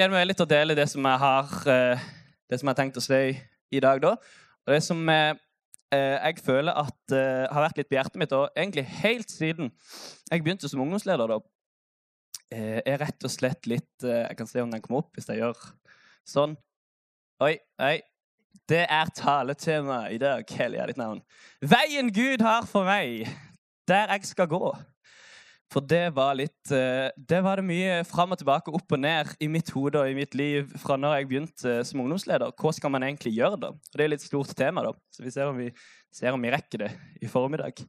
gleder meg veldig til å dele det som jeg har, eh, det som jeg tenkt å si i dag. da. Og det som eh, eh, jeg føler at har vært litt på hjertet mitt, og egentlig helt siden jeg begynte som ungdomsleder, da, er rett og slett litt Jeg kan se om den kommer opp hvis jeg gjør sånn. Oi, oi. Det er taletema i dag. Hellige ditt navn. Veien Gud har for meg, der jeg skal gå. For det var litt eh, Det var det mye fram og tilbake, opp og ned i mitt hode og i mitt liv fra når jeg begynte som ungdomsleder. Hva skal man egentlig gjøre da? Og Det er et litt stort tema, da. Så vi ser om vi, ser om vi rekker det i formiddag.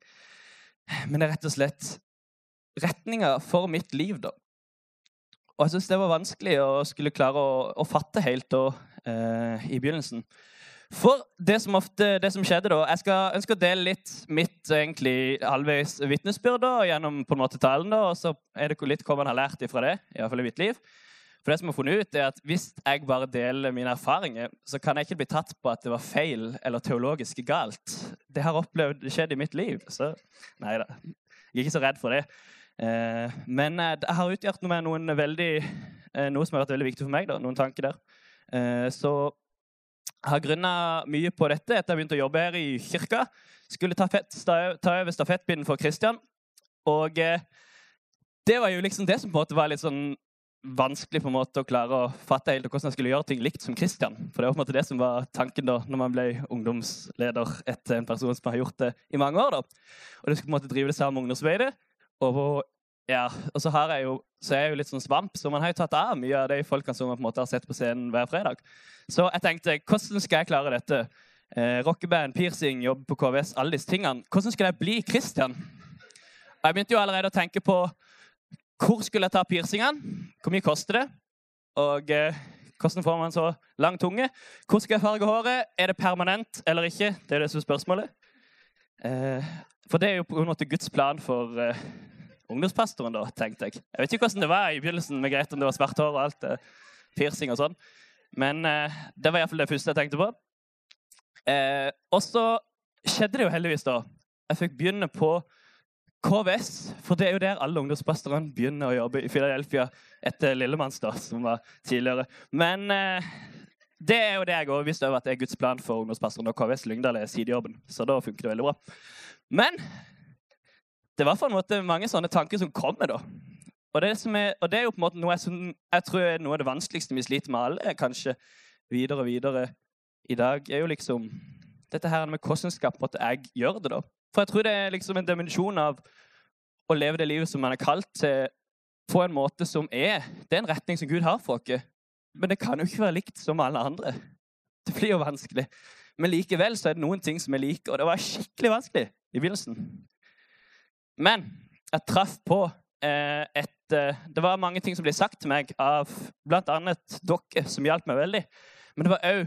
Men det er rett og slett retninga for mitt liv, da. Og jeg syns det var vanskelig å skulle klare å, å fatte helt da, eh, i begynnelsen. For det som ofte, det som skjedde da, Jeg skal ønske å dele litt mitt egentlig halvveis vitnesbyrd gjennom på en måte talen. da, Og så er det litt hva man har lært ifra det. i hvert fall i mitt liv. For det som jeg har funnet ut er at Hvis jeg bare deler mine erfaringer, så kan jeg ikke bli tatt på at det var feil eller teologisk galt. Det har opplevd skjedd i mitt liv. Så nei da. Jeg er ikke så redd for det. Eh, men eh, jeg har utgjort noe med noen veldig, eh, noe som har vært veldig viktig for meg. da, Noen tanker der. Eh, så jeg har grunna mye på dette etter jeg begynte å jobbe her i kirka. Skulle ta, fett, ta over stafettpinnen for Kristian. Og eh, det var jo liksom det som på en måte var litt sånn vanskelig på en måte å klare å fatte helt hvordan jeg skulle gjøre ting likt som Kristian. For det var på en måte det som var tanken da når man ble ungdomsleder etter en person som har gjort det i mange år. da. Og du skulle på en måte drive det sammen med ungdomsarbeidet. Og, ja, og så, jeg jo, så er jeg jo litt sånn svamp, så man har jo tatt av mye av de folkene som man på en måte har sett på scenen hver fredag. Så jeg tenkte, hvordan skal jeg klare dette? Eh, rockeband, piercing, jobb på KVS, alle disse tingene. Hvordan skal jeg bli Kristian? Og jeg begynte jo allerede å tenke på hvor skulle jeg ta piercingene? Hvor mye koster det? Og eh, hvordan får man så lang tunge? Hvor skal jeg farge håret? Er det permanent eller ikke? Det er det som er spørsmålet. Eh, for det er jo på en måte Guds plan for eh, ungdomspastoren, da, tenkte jeg. Jeg vet ikke hvordan det var i begynnelsen med Grete, om det var svart hår og alt. Eh, piercing og sånn. Men eh, det var iallfall det første jeg tenkte på. Eh, og så skjedde det jo heldigvis, da. Jeg fikk begynne på KVS, for det er jo der alle ungdomspastorene begynner å jobbe i Philadelphia etter Lillemanns, da, som var tidligere. Men eh, det er jo det jeg òg visste at det er Guds plan for ungdomspastoren. Og KVS Lyngdal er sidejobben, så da funker det veldig bra. Men det var for en måte mange sånne tanker som kommer, da. Og det, er, og det er jo på en måte noe jeg, jeg tror er noe av det vanskeligste vi sliter med alle, kanskje videre og videre i dag, er jo liksom dette her med hvordan skal på en måte jeg gjøre det, da. For jeg tror det er liksom en dimensjon av å leve det livet som man er kalt til, på en måte som er Det er en retning som Gud har for oss. Men det kan jo ikke være likt som alle andre. Det blir jo vanskelig. Men likevel så er det noen ting som er like, og det var skikkelig vanskelig i begynnelsen. Men jeg traff på eh, et eh, Det var mange ting som ble sagt til meg av bl.a. dere, som hjalp meg veldig. Men det var òg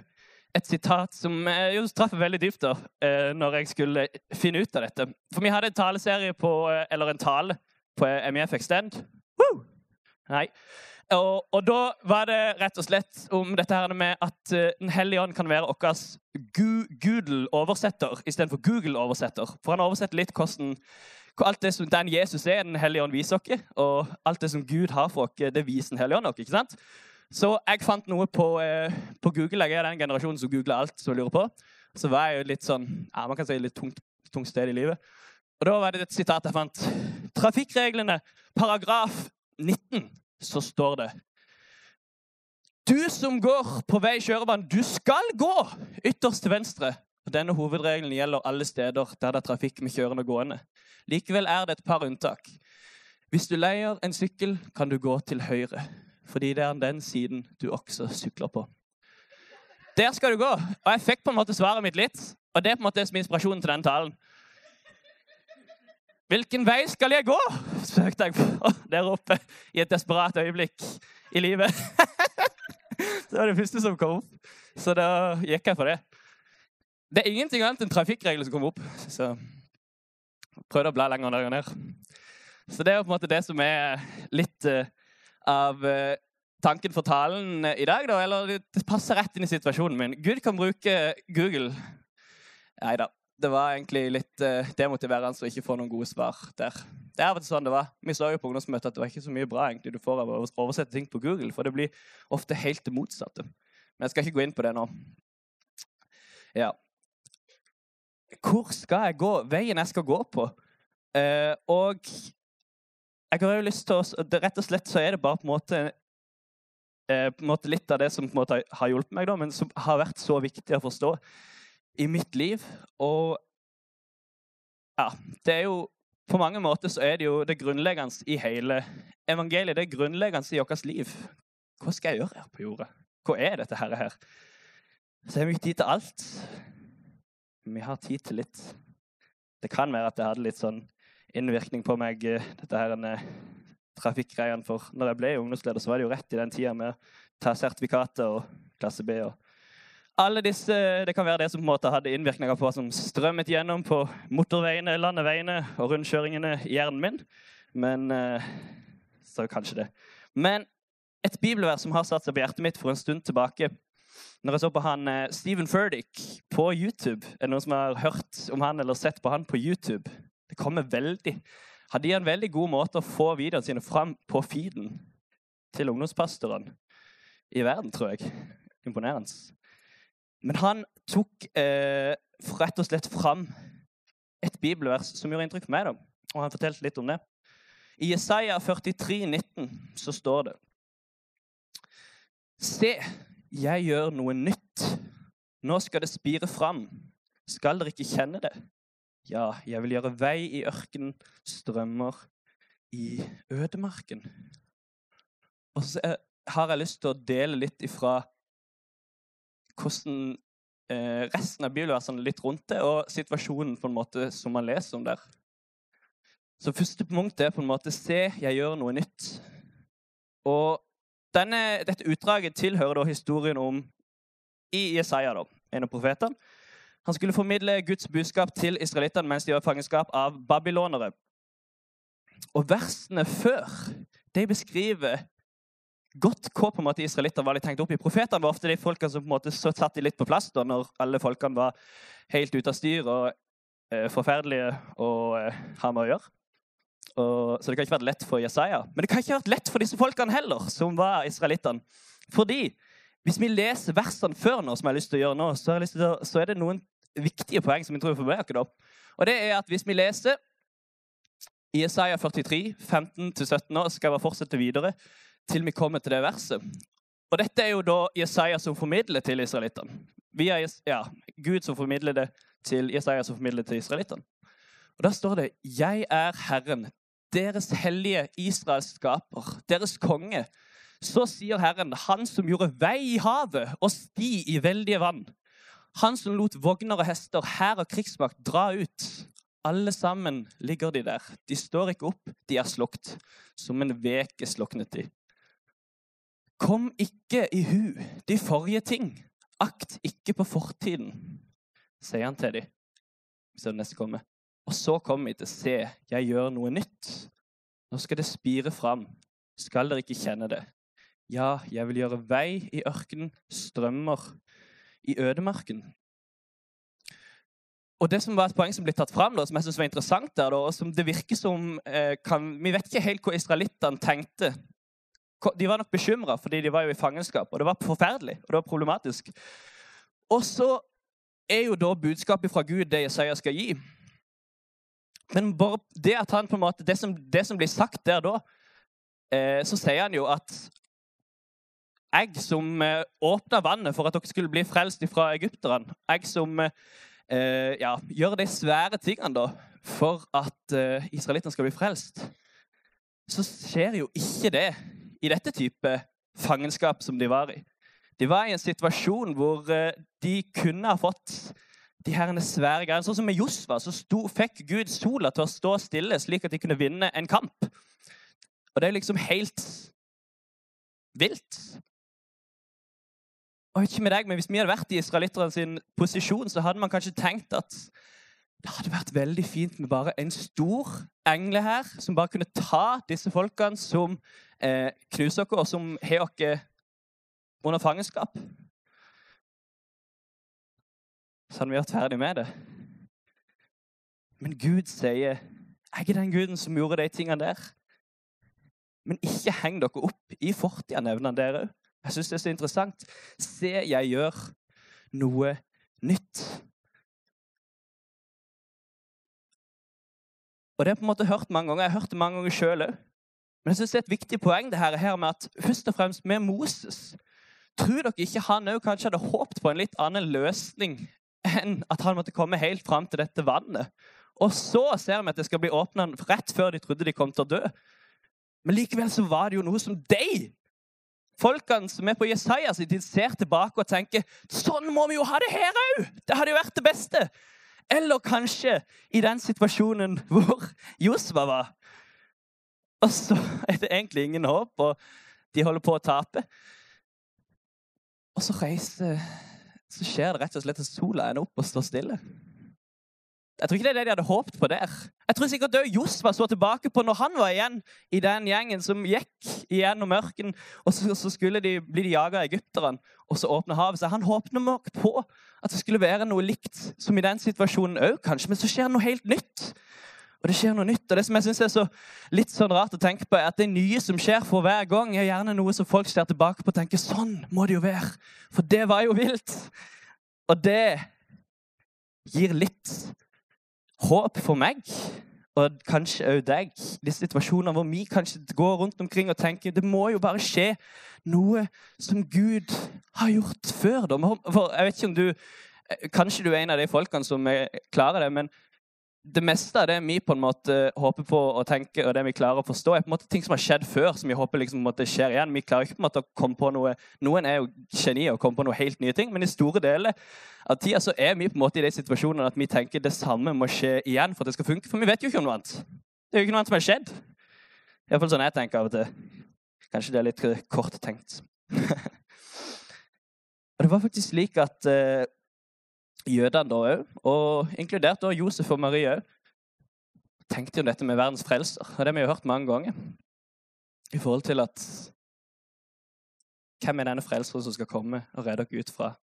et sitat som eh, jo traff veldig dypt da, eh, når jeg skulle finne ut av dette. For vi hadde en taleserie på, eh, eller en tale på MEF Extend. Woo! Nei. Og, og, da var det rett og slett om dette her med at Den hellige ånd kan være vår Google-oversetter istedenfor Google-oversetter. For han oversetter litt hvordan alt det som den Jesus er, Den hellige ånd viser oss. Og alt det som Gud har for oss, det viser Den hellige ånd dere. ikke sant? Så jeg fant noe på, eh, på, Google. Jeg er den generasjonen som googler alt som lurer på. Så var jeg jo litt sånn ja, man kan si litt tungt, tungt sted i livet. Og da var det et sitat jeg fant. Trafikkreglene, paragraf 19 så står det Du som går på vei kjørebanen, du skal gå ytterst til venstre. Og Denne hovedregelen gjelder alle steder der det er trafikk med kjørende og gående. Likevel er det et par unntak. Hvis du leier en sykkel, kan du gå til høyre, fordi det er den siden du også sykler på. Der skal du gå. Og jeg fikk på en måte svaret mitt litt, og det er på en måte som inspirasjonen til den talen. Hvilken vei skal jeg gå? søkte jeg på der oppe i et desperat øyeblikk i livet. det var det første som kom opp, så da gikk jeg for det. Det er ingenting annet enn trafikkregler som kommer opp. Så prøvde å bla lenger ned. Så det er jo på en måte det som er litt uh, av uh, tanken for talen i dag. Da. Eller det passer rett inn i situasjonen min. Gud kan bruke Google. Nei da det var egentlig litt demotiverende å ikke få noen gode svar der. Det er og sånn det var. Vi så jo på ungdomsmøtet at det var ikke så mye bra egentlig du får av å oversette ting på Google, for det blir ofte helt det motsatte. Men jeg skal ikke gå inn på det nå. Ja. Hvor skal jeg gå? Veien jeg skal gå på. Eh, og jeg har jo lyst til å det, Rett og slett så er det bare på en måte, eh, på en måte litt av det som på en måte har hjulpet meg, da, men som har vært så viktig å forstå i mitt liv. Og ja, det er jo På mange måter så er det jo det grunnleggende i hele evangeliet. Det er grunnleggende i vårt liv. Hva skal jeg gjøre her på jorda? Hva er dette her? her? Så har vi ikke tid til alt. Vi har tid til litt. Det kan være at det hadde litt sånn innvirkning på meg, eh, dette her trafikkgreiene. For når jeg ble ungdomsleder, så var det jo rett i den tida med å ta sertifikatet og klasse B. og alle disse, Det kan være det som på en måte hadde innvirkninger på som strømmet gjennom på motorveiene, landeveiene og rundkjøringene i hjernen min. Men eh, Så kanskje det. Men et bibelvers som har satt seg på hjertet mitt for en stund tilbake Når jeg så på han Steven Stephen Furdick på YouTube Er det noen som har hørt om han eller sett på han på YouTube? Det kommer veldig Hadde de en veldig god måte å få videoene sine fram på feeden til ungdomspastoren i verden, tror jeg. Imponerende. Men han tok eh, rett og slett fram et bibelvers som gjorde inntrykk på meg. Da. Og han fortalte litt om det. I Jesaja 43, 19, så står det Se, jeg gjør noe nytt. Nå skal det spire fram. Skal dere ikke kjenne det? Ja, jeg vil gjøre vei i ørkenen, strømmer i ødemarken. Og så har jeg lyst til å dele litt ifra hvordan eh, resten av bibelversene litt rundt det, og situasjonen på en måte som man leser om der. Så første punkt er på en måte se, jeg gjør noe nytt. Og denne, dette utdraget tilhører da historien om i Jesaja, da, en av profetene. Han skulle formidle Guds budskap til israelittene mens de var i fangenskap av babylonere. Og versene før de beskriver godt hva på en måte israelitter var litt tenkt opp i. Profetene var ofte de folkene som på en måte satt de litt på plass da, når alle folkene var helt ute av styr og eh, forferdelige å eh, ha med å gjøre. Og, så det kan ikke vært lett for Jesaja. Men det kan ikke vært lett for disse folkene heller, som var israelittene. Fordi hvis vi leser versene før nå, som jeg har lyst til å gjøre nå, så, å, så er det noen viktige poeng som jeg tror vi får med oss. Og det er at hvis vi leser i Jesaja 43, 15-17 år, skal jeg bare fortsette videre, til vi kommer til det verset. Og dette er jo da Jesaja som formidler til israelittene. Ja, Gud som formidler det til Jesaja som formidler til israelittene. Og Da står det 'Jeg er Herren, deres hellige Israels skaper, deres konge'. Så sier Herren, Han som gjorde vei i havet og sti i veldige vann. Han som lot vogner og hester, hær og krigsmakt dra ut. Alle sammen ligger de der. De står ikke opp, de er slukt. Som en veke sluknet de. Kom ikke i hu de forrige ting. Akt ikke på fortiden, sier han til dem. Så neste kommer. Og så kommer vi til å se, jeg gjør noe nytt. Nå skal det spire fram. Skal dere ikke kjenne det? Ja, jeg vil gjøre vei i ørkenen, strømmer i ødemarken. Og det som var et poeng som ble tatt fram, da, som jeg synes var interessant der, da, og som det virker som eh, kan, Vi vet ikke helt hva israelittene tenkte de var nok bekymra fordi de var jo i fangenskap. Og det var forferdelig og det var problematisk. Og så er jo da budskapet fra Gud det Jesaja skal gi. Men bare det at han på en måte, det som, det som blir sagt der da, eh, så sier han jo at jeg som eh, åpna vannet for at dere skulle bli frelst fra egypterne, jeg som eh, ja, gjør de svære tingene da, for at eh, israelittene skal bli frelst, så skjer jo ikke det i dette type fangenskap som de var i. De var i en situasjon hvor eh, de kunne ha fått de herrene svære greiene. Sånn som med Josva så sto, fikk Gud sola til å stå stille, slik at de kunne vinne en kamp. Og det er liksom helt vilt. Og ikke med deg, men Hvis vi hadde vært i israelitterne posisjon, så hadde man kanskje tenkt at det hadde vært veldig fint med bare en stor engle her, som bare kunne ta disse folkene som eh, knuser dere, og som har dere under fangenskap. Så hadde vi vært ferdig med det. Men Gud sier, Jeg er den guden som gjorde de tingene der. Men ikke heng dere opp i fortida, nevner han dere. Jeg syns det er så interessant. Se, jeg gjør noe nytt. Og det har jeg på en måte hørt mange ganger. Jeg har hørt det mange ganger sjøl òg. Men jeg synes det er et viktig poeng det her med at først og fremst med Moses Tror dere ikke han òg kanskje hadde håpet på en litt annen løsning enn at han måtte komme helt fram til dette vannet? Og så ser vi at det skal bli åpna rett før de trodde de kom til å dø. Men likevel så var det jo noe som de, folkene som er på Jesaja sin tid, ser tilbake og tenker sånn må vi jo ha det her òg! Det hadde jo vært det beste. Eller kanskje i den situasjonen hvor Josva var. Og så er det egentlig ingen håp, og de holder på å tape. Og så reiser Så skjer det rett og slett at sola ender opp og står stille. Jeg tror ikke det er det de hadde håpet på der. Jeg tror sikkert òg Josva så tilbake på når han var igjen i den gjengen som gikk igjennom mørken, og så, så skulle de bli de jaga av egypterne, og så åpne havet. Så han håpet nok på at det skulle være noe likt som i den situasjonen òg, kanskje. Men så skjer det noe helt nytt. Og det skjer noe nytt. Og det som jeg synes er så litt sånn rart å tenke på, er at det nye som skjer for hver gang, er gjerne noe som folk ser tilbake på og tenker sånn må det jo være. For det var jo vilt. Og det gir litt håp for meg, og kanskje òg deg, de situasjonene hvor vi kanskje går rundt omkring og tenker det må jo bare skje noe som Gud har gjort før. For jeg vet ikke om du Kanskje du er en av de folkene som klarer det, men det meste av det vi på en måte håper på å tenke, og det vi klarer å forstå, er på en måte ting som har skjedd før, som vi håper liksom skjer igjen. Vi klarer ikke på en måte å komme på noe Noen er jo genier og kommer på noe helt nye ting, men i store deler av tida så er vi på en måte i de situasjonene at vi tenker det samme må skje igjen for at det skal funke. For vi vet jo ikke om noe annet. Det er jo ikke noe annet som har skjedd. Iallfall sånn jeg tenker av og til. Kanskje det er litt kort tenkt. og det var faktisk slik at uh, jødene da òg, og inkludert da Josef og Marie òg, tenkte jo dette med verdens frelser. Og det har vi jo hørt mange ganger. I forhold til at Hvem er denne frelseren som skal komme og redde dere ut fra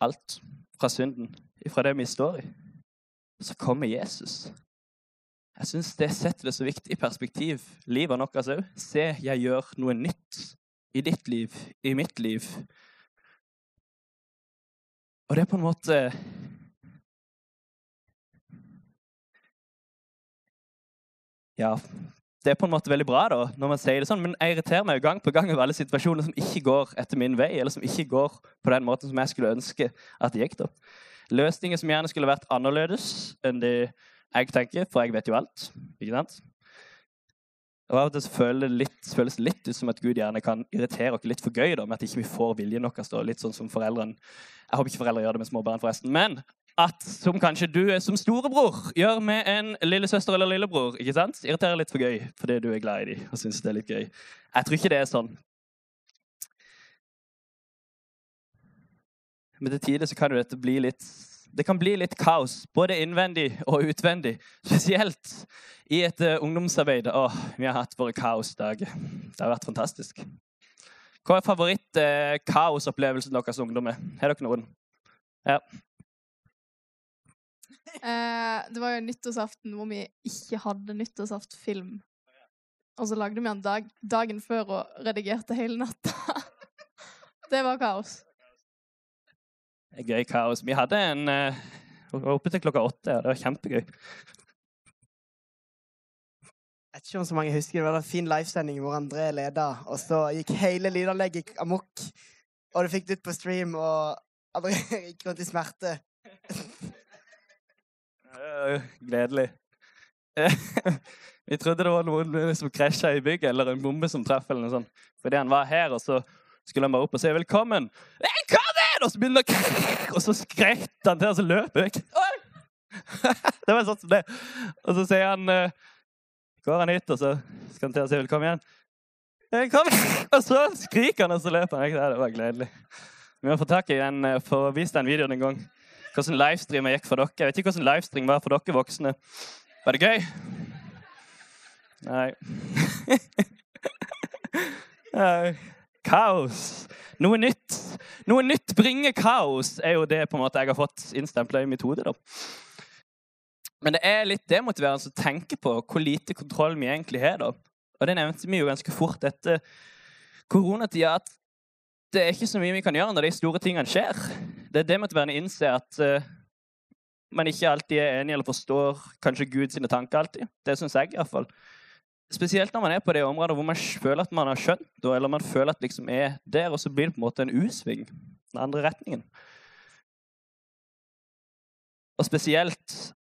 alt? Fra synden, fra det vi står i? Så kommer Jesus. Jeg syns det setter det så viktig i perspektiv. Livet vårt òg. Se, jeg gjør noe nytt i ditt liv, i mitt liv. Og det er på en måte Ja, det er på en måte veldig bra da, når man sier det sånn, men jeg irriterer meg gang på gang over alle situasjoner som ikke går etter min vei, eller som ikke går på den måten som jeg skulle ønske at det gikk. da. Løsninger som gjerne skulle vært annerledes enn det jeg tenker, for jeg vet jo alt. ikke sant? Og av og til føles det litt, føles litt ut som at Gud gjerne kan irritere oss litt for gøy da, med at ikke vi får viljen vår. Litt sånn som foreldrene Jeg håper ikke foreldre gjør det med småbarn, forresten. Men at som kanskje du som storebror gjør med en lillesøster eller lillebror. ikke sant? Irriterer litt for gøy fordi du er glad i dem og syns det er litt gøy. Jeg tror ikke det er sånn. Men til tider så kan jo dette bli litt det kan bli litt kaos, både innvendig og utvendig. Spesielt i et uh, ungdomsarbeid. Åh, vi har hatt våre kaosdager. Det har vært fantastisk. Hva er favoritt-kaosopplevelsen uh, deres ungdommer? Har dere noen? Ja. Eh, det var jo nyttårsaften hvor vi ikke hadde nyttårsaftfilm. Og så lagde vi den dag, dagen før og redigerte hele natta. det var kaos gøy kaos. Vi hadde en uh, oppe til klokka åtte, og det var kjempegøy. Jeg vet ikke om så mange husker det var en fin livesending hvor André leda, og så gikk hele lydanlegget amok. Og du fikk det ut på stream, og André gikk rundt i smerte. Gledelig. Vi trodde det var noen som krasja i bygget, eller en bombe som traff. eller noe sånt. Fordi han var her, og så skulle han bare opp og si 'velkommen'. 'Velkommen!' Og så begynner han, Og så skrek han til, og så løp jeg. Det var sånn som det. Og så sier han uh, Går han hit, og så skal han til å si 'velkommen' igjen. Kom. Og så skriker han, og så løper han. Det var gledelig. Vi må få tak i en, uh, få vist den videoen en gang. Hvordan livestreamen gikk for dere. Jeg vet ikke hvordan livestream var for dere voksne. Var det gøy? Nei. Nei. Kaos. Noe nytt. Noe nytt bringer kaos, er jo det på en måte jeg har fått innstempla i mitt hode. da. Men det er litt demotiverende å tenke på hvor lite kontroll vi egentlig har. da. Og det nevnte vi jo ganske fort etter koronatida, at det er ikke så mye vi kan gjøre når de store tingene skjer. Det er demotiverende å innse at uh, man ikke alltid er enig eller forstår kanskje Guds tanker alltid. Det syns jeg iallfall. Spesielt når man er på det området hvor man føler at man har skjønt eller man føler at liksom er der, og så blir det på en måte en U-sving den andre retningen. Og spesielt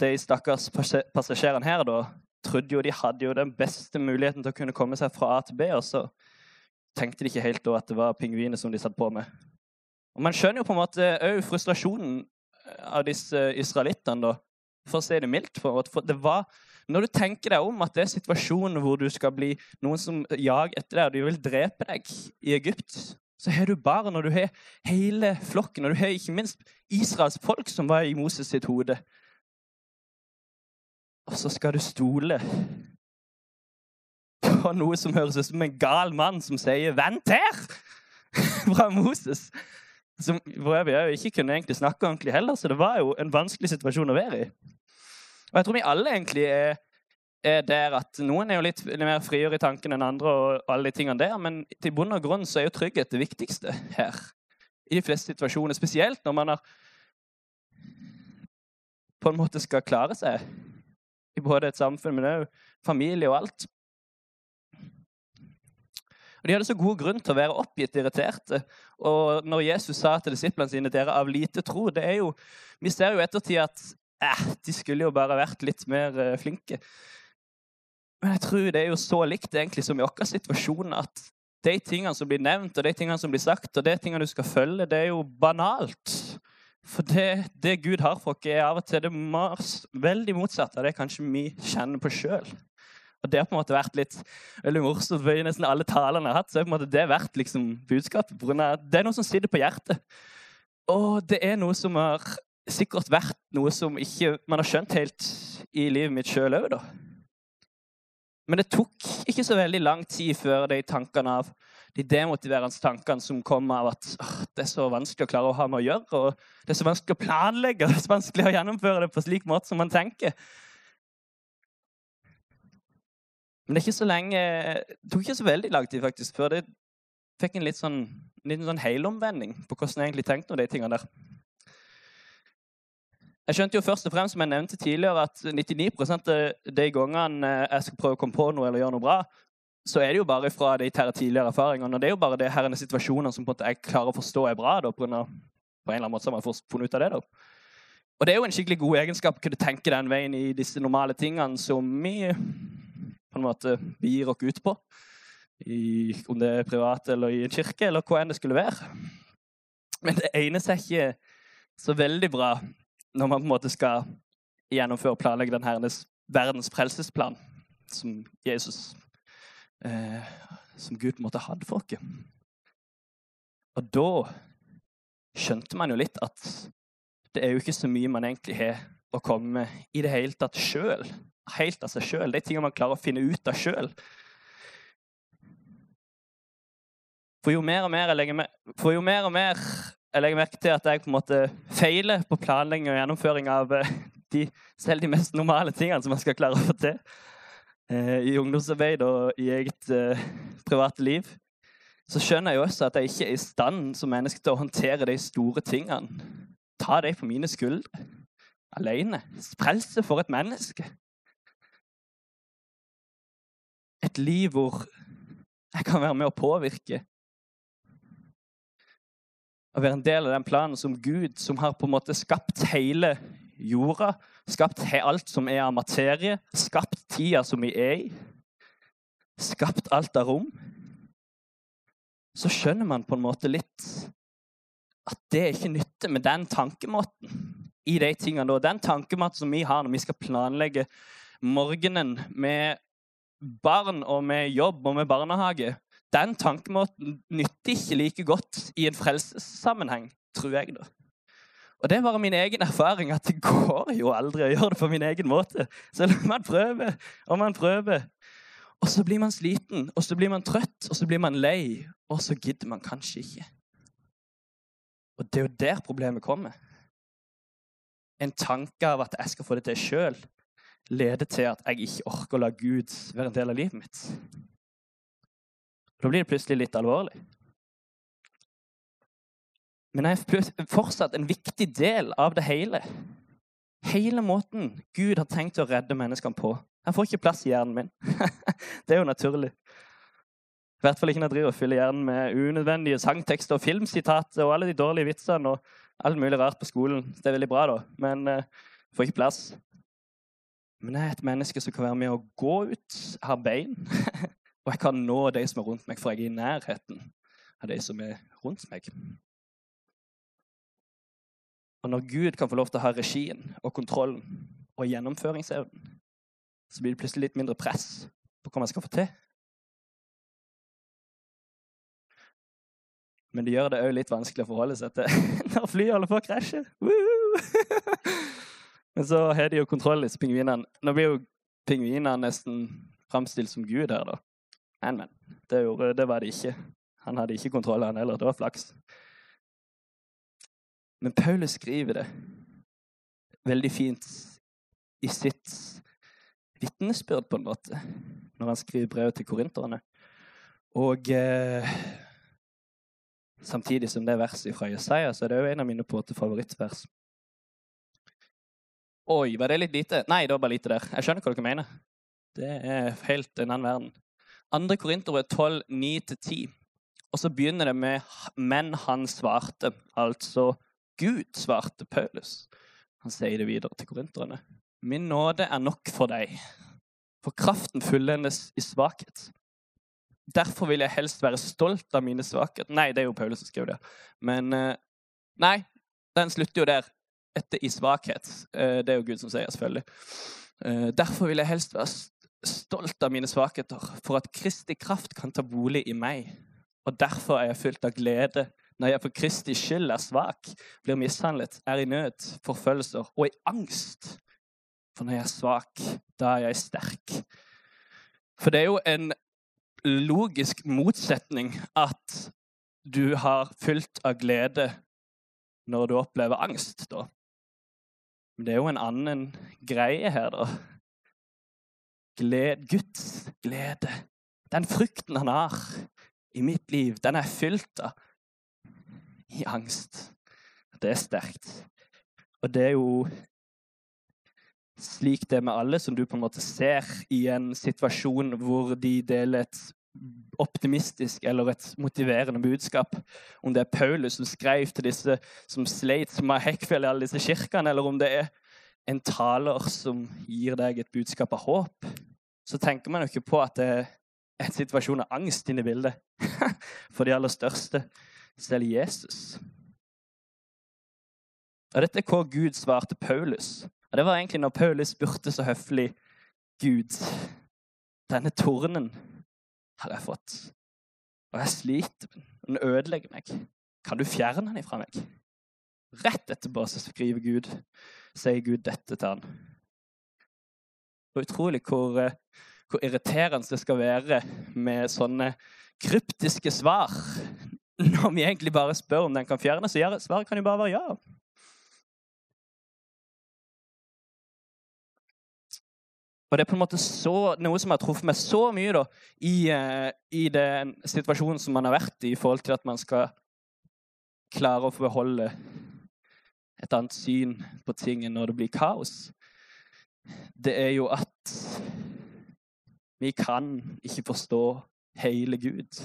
de stakkars passasjerene her da, trodde jo de hadde jo den beste muligheten til å kunne komme seg fra A til B, og så tenkte de ikke helt da at det var pingviner som de satt på med. Og Man skjønner jo på en måte òg frustrasjonen av disse israelittene, for å si det mildt. For, for det var, når du tenker deg om at det er situasjonen hvor du skal bli noen som jager etter deg, og de vil drepe deg i Egypt, så har du bare når du har hele flokken, og du har ikke minst Israels folk som var i Moses sitt hode. Og så skal du stole på noe som høres ut som en gal mann som sier 'vent her!' fra Moses. Som for øvrig ikke kunne egentlig snakke ordentlig heller, så det var jo en vanskelig situasjon å være i. Og jeg tror vi alle egentlig er, er der at noen er jo litt mer friere i tanken enn andre, og alle de tingene der, men til bunn og grunn så er jo trygghet det viktigste her. I de fleste situasjoner, spesielt når man har på en måte skal klare seg i både et samfunn, men òg familie og alt. Og De hadde så god grunn til å være oppgitt irriterte. Og når Jesus sa til disiplene sine dere av lite tro det er jo, Vi ser jo ettertid at eh, de skulle jo bare vært litt mer eh, flinke. Men jeg tror det er jo så likt egentlig som i vår situasjon at de tingene som blir nevnt, og de tingene som blir sagt, og de tingene du skal følge, det er jo banalt. For det, det Gud har for oss, er av og til det veldig motsatte av det kanskje vi kjenner på sjøl. Og det har på en måte vært litt veldig morsomt, for i nesten alle talene jeg har hatt, så har på en måte det vært liksom budskapet. Det er noe som sitter på hjertet. Og det er noe som har sikkert vært noe som ikke man har skjønt helt i livet mitt sjøl òg, da. Men det tok ikke så veldig lang tid før de tankene av de demotiverende tankene som kom av at det er så vanskelig å klare å ha med å gjøre, og det er så vanskelig å planlegge, og det er så vanskelig å gjennomføre det på slik måte som man tenker. Men det, lenge, det tok ikke så veldig lang tid faktisk, før det fikk en litt sånn, en liten sånn helomvending på hvordan jeg egentlig tenkte om de tingene der. Jeg skjønte jo først og fremst, som jeg nevnte tidligere, at 99 av de gangene jeg skal prøve å komme på noe eller gjøre noe bra, så er det jo bare fra de tidligere erfaringene. Og det er jo bare det her situasjonene som på en måte jeg klarer å forstå er bra. da, på en, eller annen måte så har jeg funnet ut av det. da. Og det er jo en skikkelig god egenskap å kunne tenke den veien i disse normale tingene som vi på en måte gir oss ut på. I, om det er privat eller i en kirke, eller hva enn det skulle være. Men det egner seg ikke så veldig bra når man på en måte skal gjennomføre og planlegge den herrenes verdens frelsesplan som Jesus eh, Som Gud på en måte hadde for oss. Og da skjønte man jo litt at det er jo ikke så mye man egentlig har å komme med i det hele tatt sjøl helt av seg sjøl. De tingene man klarer å finne ut av sjøl. For jo mer og mer jeg legger, med, for jo mer og mer jeg legger merke til at jeg på en måte feiler på planlegging og gjennomføring av eh, de, selv de mest normale tingene som man skal klare å få til eh, i ungdomsarbeid og i eget eh, private liv, så skjønner jeg også at jeg ikke er i stand som menneske til å håndtere de store tingene. Ta dem på mine skuldre alene. Frelse for et menneske. et liv hvor jeg kan være med å påvirke. Å være en del av den planen som Gud, som har på en måte skapt hele jorda, skapt alt som er av materie, skapt tida som vi er i, skapt alt av rom, så skjønner man på en måte litt at det er ikke nytte med den tankemåten i de tingene. Den tankemåten som vi har når vi skal planlegge morgenen med barn og med jobb og med barnehage, den tankemåten nytter ikke like godt i en frelsessammenheng, tror jeg. da. Og det er bare min egen erfaring at det går jo aldri å gjøre det på min egen måte. Selv om man prøver og man prøver. Og så blir man sliten, og så blir man trøtt, og så blir man lei, og så gidder man kanskje ikke. Og det er jo der problemet kommer. en tanke av at jeg skal få det til sjøl, leder til at jeg ikke orker å la Gud være en del av livet mitt. Da blir det plutselig litt alvorlig. Men jeg er fortsatt en viktig del av det hele. Hele måten Gud har tenkt å redde menneskene på. Jeg får ikke plass i hjernen min. det er jo naturlig. I hvert fall ikke når jeg driver og fyller hjernen med unødvendige sangtekster og filmsitater og alle de dårlige vitsene og alt mulig rart på skolen. Det er veldig bra, da, men jeg uh, får ikke plass. Men jeg er et menneske som kan være med å gå ut, ha bein, og jeg kan nå de som er rundt meg, for jeg er i nærheten av de som er rundt meg. Og når Gud kan få lov til å ha regien og kontrollen og gjennomføringsevnen, så blir det plutselig litt mindre press på hva man skal få til. Men det gjør det òg litt vanskelig å forholde seg til når flyet holder på å krasje. Men så har de jo kontroll, disse pingvinene. Nå blir jo pingvinene nesten framstilt som Gud her, da. Men, men. Det, gjorde, det var det ikke. Han hadde ikke kontroll, han heller. Det var flaks. Men Paulus skriver det veldig fint i sitt vitnesbyrd, på en måte, når han skriver brevet til korinterne. Og eh, Samtidig som det verset fra Jesaja, så er det jo en av mine på favorittvers. Oi, var det litt lite? Nei, det var bare lite der. Jeg skjønner hva dere mener. Det er helt en annen verden. Andre Korinterbrev 12, 9-10. Og så begynner det med 'men han svarte'. Altså Gud svarte Paulus. Han sier det videre til korinterne. 'Min nåde er nok for deg, for kraften fullendes i svakhet'. Derfor vil jeg helst være stolt av mine svakheter. Nei, det er jo Paulus som skrev det. Men uh, Nei, den slutter jo der. Etter i svakhet. Uh, det er jo Gud som sier, selvfølgelig. Uh, derfor vil jeg helst være stolt av mine svakheter, for at Kristi kraft kan ta bolig i meg. Og derfor er jeg fylt av glede når jeg for Kristi skyld er svak, blir mishandlet, er i nød, forfølgelser og i angst. For når jeg er svak, da er jeg sterk. For det er jo en logisk motsetning at du har fylt av glede når du opplever angst, da. Men det er jo en annen greie her, da. Gled, Guds glede. Den frykten han har i mitt liv, den er fylt av i angst. Det er sterkt. Og det er jo slik det er med alle som du på en måte ser i en situasjon hvor de deler et optimistisk eller et motiverende budskap. Om det er Paulus som skrev til disse som sleit, har hekkfjell i alle disse kirkene, eller om det er en taler som gir deg et budskap av håp, så tenker man jo ikke på at det er en situasjon av angst inne i bildet. For de aller største, selv Jesus. Og Dette er hva Gud svarte Paulus. Og Det var egentlig når Paulus spurte så høflig Gud, denne tornen har jeg fått, og jeg sliter, den ødelegger meg. Kan du fjerne den ifra meg? Rett etterpå så skriver Gud, sier Gud dette til han. Og utrolig hvor, eh, hvor irriterende det skal være med sånne kryptiske svar. Når vi egentlig bare spør om den kan fjernes, så svaret kan jo bare være ja. Og det er på en måte så, noe som har truffet meg så mye da, i, uh, i den situasjonen som man har vært i, i forhold til at man skal klare å få beholde et annet syn på tingene når det blir kaos. Det er jo at vi kan ikke forstå hele Gud.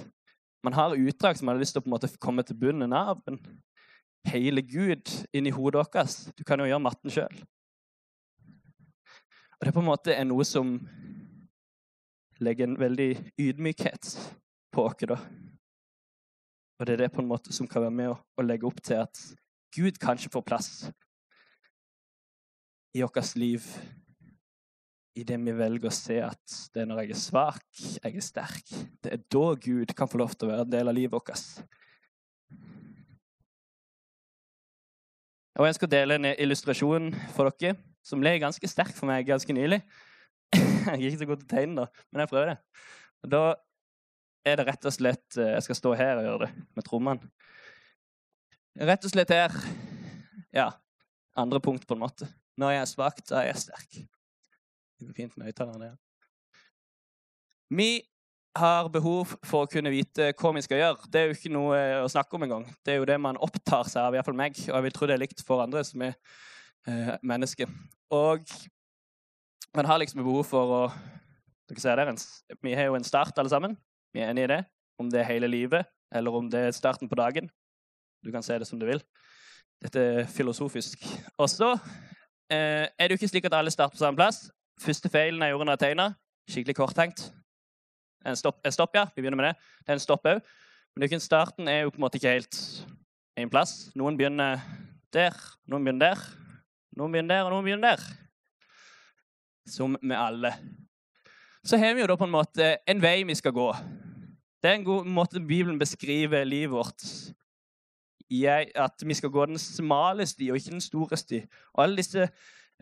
Man har utdrag som man har lyst til å på en måte komme til bunnen av. Men hele Gud inni hodet vårt Du kan jo gjøre matten sjøl. Og det er på en måte noe som legger en veldig ydmykhet på oss. da. Og det er det på en måte som kan være med å legge opp til at Gud kanskje får plass i vårt liv i det vi velger å se at det er når jeg er svak, jeg er sterk. Det er da Gud kan få lov til å være en del av livet vårt. Og Jeg skal dele en illustrasjon for dere som ble ganske sterk for meg ganske nylig. jeg er ikke så god til å tegne, da, men jeg prøver det. Og da er det rett og slett eh, Jeg skal stå her og gjøre det med trommene. Rett og slett her Ja. andre punkt, på en måte. Når jeg er svak, da er jeg sterk. Det går fint med høyttalerne. Ja. Vi har behov for å kunne vite hva vi skal gjøre. Det er jo ikke noe å snakke om engang. Det er jo det man opptar seg av, iallfall meg. Og jeg vil tro det er likt for andre som er eh, mennesker. Og man har liksom behov for å dere ser der, Vi har jo en start, alle sammen. Vi er enige i det. Om det er hele livet, eller om det er starten på dagen. Du kan se det som du vil. Dette er filosofisk. Og så eh, er det jo ikke slik at alle starter på samme plass. Første feilen jeg gjorde når jeg tegna, skikkelig korttenkt. En stopp, en stopp, ja. Vi begynner med det. Det er en stopp òg. Men starten er jo på en måte ikke helt én plass. Noen begynner der, noen begynner der, noen begynner der, og noen begynner der. Som med alle. Så har vi jo da på en måte en vei vi skal gå. Det er en god måte Bibelen beskriver livet vårt jeg, at vi skal gå den smale sti og ikke den store sti. Og alle disse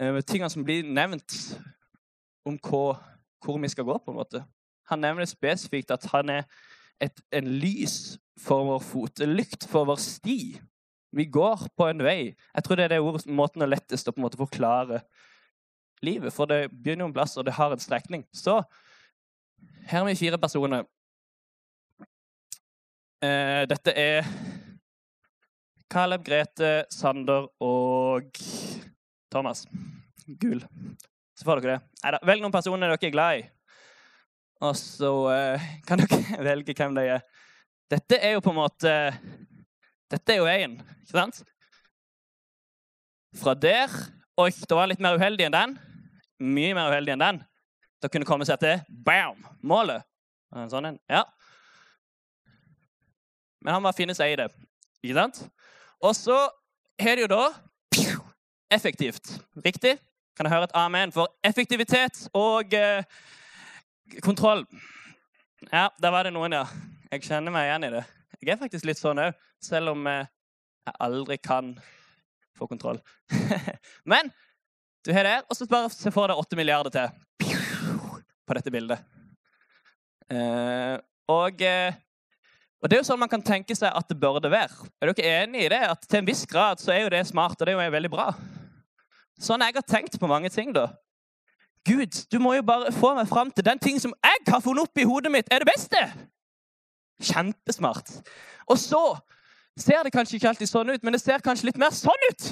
uh, tingene som blir nevnt om hva, hvor vi skal gå, på en måte. Han nevner spesifikt at han er et, en lys for vår fot, en lykt for vår sti. Vi går på en vei. Jeg tror det er det ordet, måten å lettest å på en måte forklare livet. For det begynner en plass, og det har en strekning. Så her har vi fire personer. Eh, dette er Caleb, Grete, Sander og Thomas. Gul. Så får dere det. Neida, velg noen personer dere er glad i. Og så eh, kan dere velge hvem de er. Dette er jo på en måte Dette er jo veien, ikke sant? Fra der Oi, det var litt mer uheldig enn den. Mye mer uheldig enn den. Da kunne komme seg til bam, målet. En sånn en. Ja. Men han må finne seg i det. Ikke sant? Og så har det jo da effektivt. Riktig? Kan jeg høre et amen for effektivitet og eh, kontroll? Ja, der var det noen, ja. Jeg kjenner meg igjen i det. Jeg er faktisk litt sånn òg, selv om eh, jeg aldri kan få kontroll. Men du har det, og så bare se for deg 8 milliarder til på dette bildet. Eh, og, eh, og, det er jo sånn man kan tenke seg at det burde være. Er dere enig i det? At til en viss grad så er jo det smart, og det er jo veldig bra. Sånn jeg har tenkt på mange ting, da. Gud, du må jo bare få meg fram til den ting som jeg har funnet opp i hodet mitt, er det beste! Kjempesmart. Og så ser det kanskje ikke alltid sånn ut, men det ser kanskje litt mer sånn ut.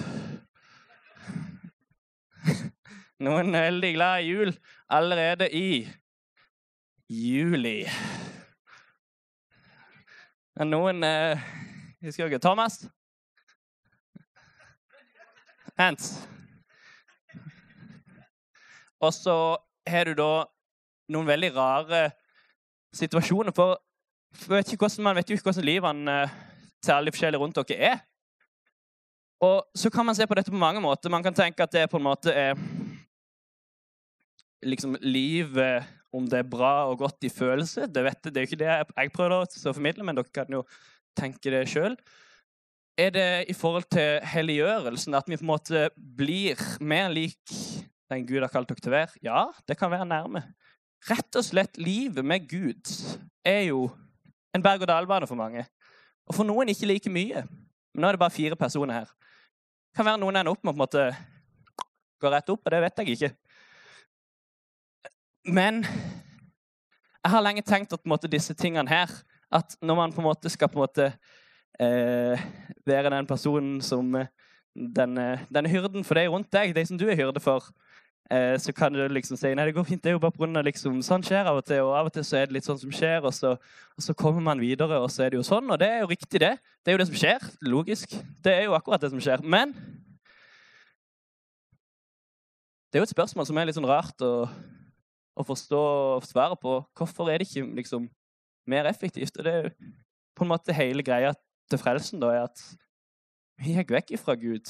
Noen er veldig glad i jul allerede i juli. Men noen eh, Husker dere Thomas? Vent. Og så har du da noen veldig rare situasjoner. For, man vet jo ikke hvordan livene særlig til alle forskjellige rundt dere er. Og så kan man se på dette på mange måter. Man kan tenke at det på en måte er liksom livet Om det er bra og godt i følelse, det, vet det er jo ikke det jeg prøver å formidle, men dere kan jo tenke det sjøl. Er det i forhold til helliggjørelsen, at vi på en måte blir mer lik den Gud har kalt dere til å være? Ja, det kan være nærme. Rett og slett, livet med Gud er jo en berg-og-dal-bane for mange. Og for noen ikke like mye. Men nå er det bare fire personer her. Det Kan være noen ender opp med å gå rett opp, og det vet jeg ikke. Men jeg har lenge tenkt at måte, disse tingene her At når man på en måte skal på en måte eh, være den personen som eh, denne, denne hyrden for deg rundt deg, de som du er hyrde for, eh, så kan du liksom si nei, det går fint, det er jo bare pga. Liksom, sånn skjer av og til, og av og til så er det litt sånn som skjer, og så, og så, kommer man videre, og så er det jo sånn, og det er jo riktig, det. Det er jo det som skjer. Logisk. Det er jo akkurat det som skjer. Men det er jo et spørsmål som er litt sånn rart å å forstå svaret på hvorfor er det ikke liksom, mer effektivt. Og det er på en måte hele greia til frelsen da, er at vi gikk vekk ifra Gud.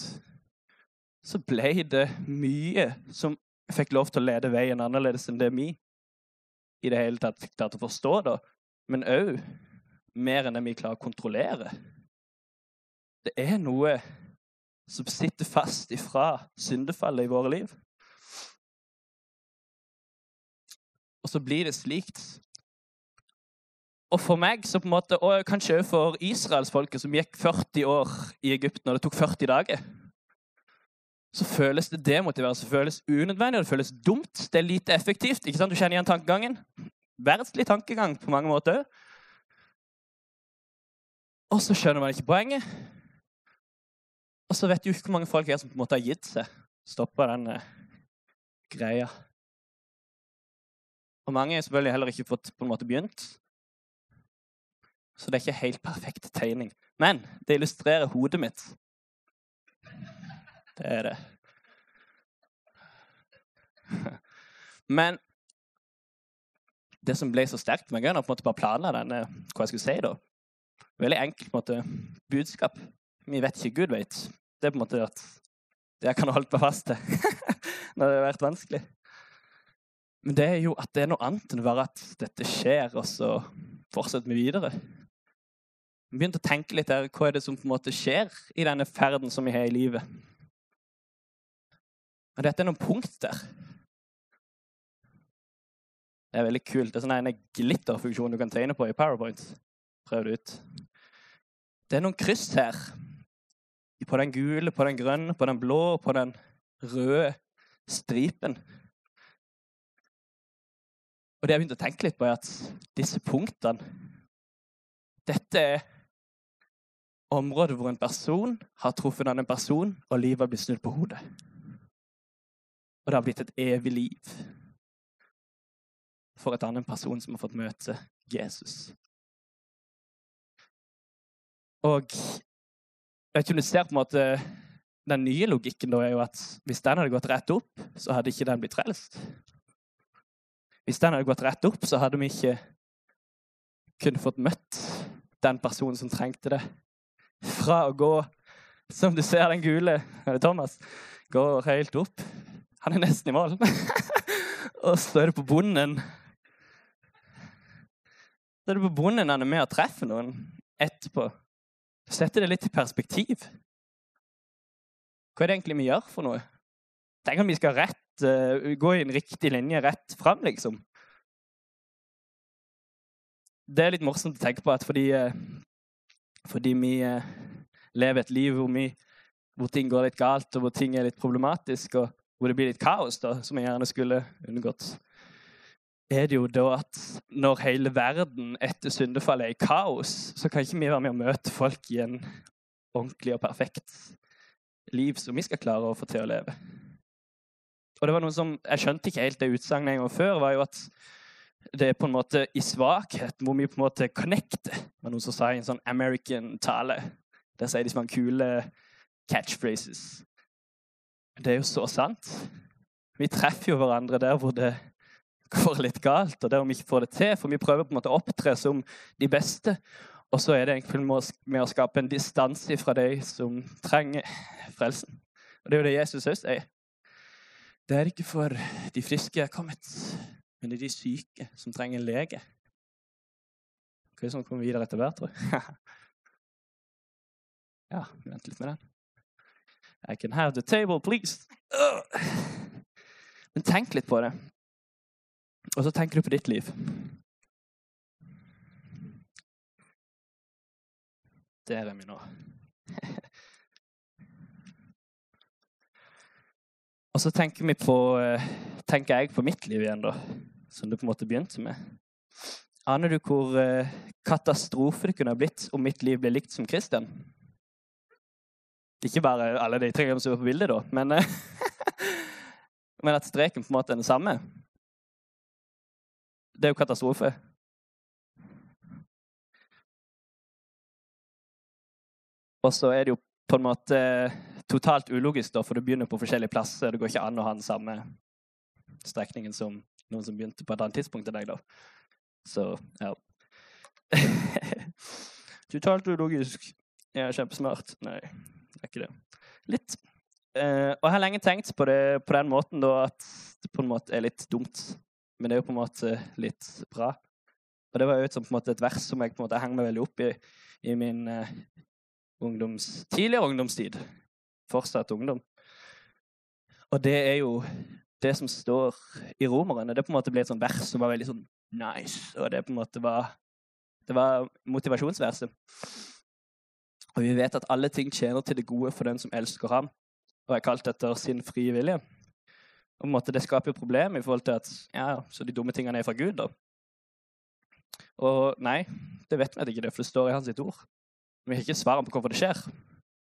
Så ble det mye som fikk lov til å lede veien annerledes enn det vi i det hele tatt fikk klart å forstå, da. Men òg mer enn det vi klarer å kontrollere. Det er noe som sitter fast ifra syndefallet i våre liv. Så blir det slikt. Og for meg, så på en måte, og kanskje også for israelsfolket, som gikk 40 år i Egypten, og det tok 40 dager så føles det demotiverende, så føles unødvendig, og det føles dumt. Det er lite effektivt. ikke sant? Du kjenner igjen tankegangen. Verdslig tankegang på mange måter òg. Og så skjønner man ikke poenget. Og så vet du ikke hvor mange folk er som på en måte har gitt seg. Stoppa den greia. Og mange har selvfølgelig heller ikke fått på en måte begynt. Så det er ikke helt perfekt tegning. Men det illustrerer hodet mitt. Det er det. Men det som ble så sterkt med er på en måte bare planla denne, hva jeg skulle si da. Veldig enkelt måte, budskap. Vi vet ikke Gud vet. Det er på en måte at det jeg kan holde meg fast til når det har vært vanskelig. Men det er jo at det er noe annet enn bare at dette skjer, og så fortsetter vi videre. Vi begynte å tenke litt der, Hva er det som på en måte skjer i denne ferden som vi har i livet? Og dette er noen punkt der. Det er veldig kult. Det er sånn en glitterfunksjon du kan tegne på i PowerPoint. Prøv det ut. Det er noen kryss her. På den gule, på den grønne, på den blå på den røde stripen. Og det jeg begynte å tenke litt på, er at disse punktene Dette er området hvor en person har truffet en annen person, og livet blitt snudd på hodet. Og det har blitt et evig liv for et annen person som har fått møte Jesus. Og jeg vet ikke om du ser på en måte Den nye logikken da er jo at hvis den hadde gått rett opp, så hadde ikke den blitt frelst. Hvis den hadde gått rett opp, så hadde vi ikke kunnet fått møtt den personen som trengte det. Fra å gå, som du ser den gule Er det Thomas? Går helt opp. Han er nesten i mål. og så er det på bonden Så er det på bonden han er med og treffer noen etterpå. Så setter det litt i perspektiv. Hva er det egentlig vi gjør for noe? Tenk om vi skal rett, uh, gå i en riktig linje rett fram, liksom. Det er litt morsomt å tenke på at fordi, uh, fordi vi uh, lever et liv hvor, vi, hvor, ting går litt galt, og hvor ting er litt problematisk, og hvor det blir litt kaos, da, som vi gjerne skulle unngått, er det jo da at når hele verden etter syndefallet er i kaos, så kan ikke vi være med å møte folk i en ordentlig og perfekt liv som vi skal klare å få til å leve. Og det var noe som, Jeg skjønte ikke helt det utsagnet en gang før. var jo at det er på en måte i svakhet hvor vi på en måte connecter. Var noen som sa en sånn American-tale. Der sier de har kule catchphrases. Det er jo så sant. Vi treffer jo hverandre der hvor det går litt galt, og der vi ikke får det til. For vi prøver på en måte å opptre som de beste. Og så er det egentlig med å skape en distanse fra de som trenger frelsen. Og det er jo det Jesus også sier. Det er ikke for de friske er kommet, men det er de syke som trenger en lege. Hva er det som kommer videre etter hvert, tror jeg? ja, vi venter litt med den. I can have the table, please. Men tenk litt på det. Og så tenker du på ditt liv. Der er vi nå. Og så tenker, på, eh, tenker jeg på mitt liv igjen, da. Som det på en måte begynte med. Aner du hvor eh, katastrofe det kunne ha blitt om mitt liv ble likt som Kristian? Ikke bare alle de tre som er på bildet, da, men, eh, men at streken på en måte er den samme. Det er jo katastrofe. Og så er det jo på en måte totalt ulogisk, da, for du begynner på forskjellige plasser. Det går ikke an å ha den samme strekningen som noen som begynte på et annet tidspunkt enn deg. da. Så ja. totalt ulogisk. Jeg er kjempesmart. Nei, det er ikke det. Litt. Eh, og jeg har lenge tenkt på det på den måten da, at det på en måte er litt dumt. Men det er jo på en måte litt bra. Og det var jo et, vers som jeg på en måte henger meg veldig opp i i min eh, ungdoms, tidligere ungdomstid. Fortsatt ungdom. Og det er jo det som står i Romerne. Det på en måte ble et sånt vers som var veldig sånn nice. Og det på en måte var Det var motivasjonsverset. Og vi vet at alle ting tjener til det gode for den som elsker ham. og er kalt etter sin frie vilje. Og på en måte Det skaper jo problemer i forhold til at ja, så de dumme tingene er fra Gud. da. Og nei, det vet vi ikke, det, for det står i hans ord. Vi har ikke svaret på hvorfor det skjer.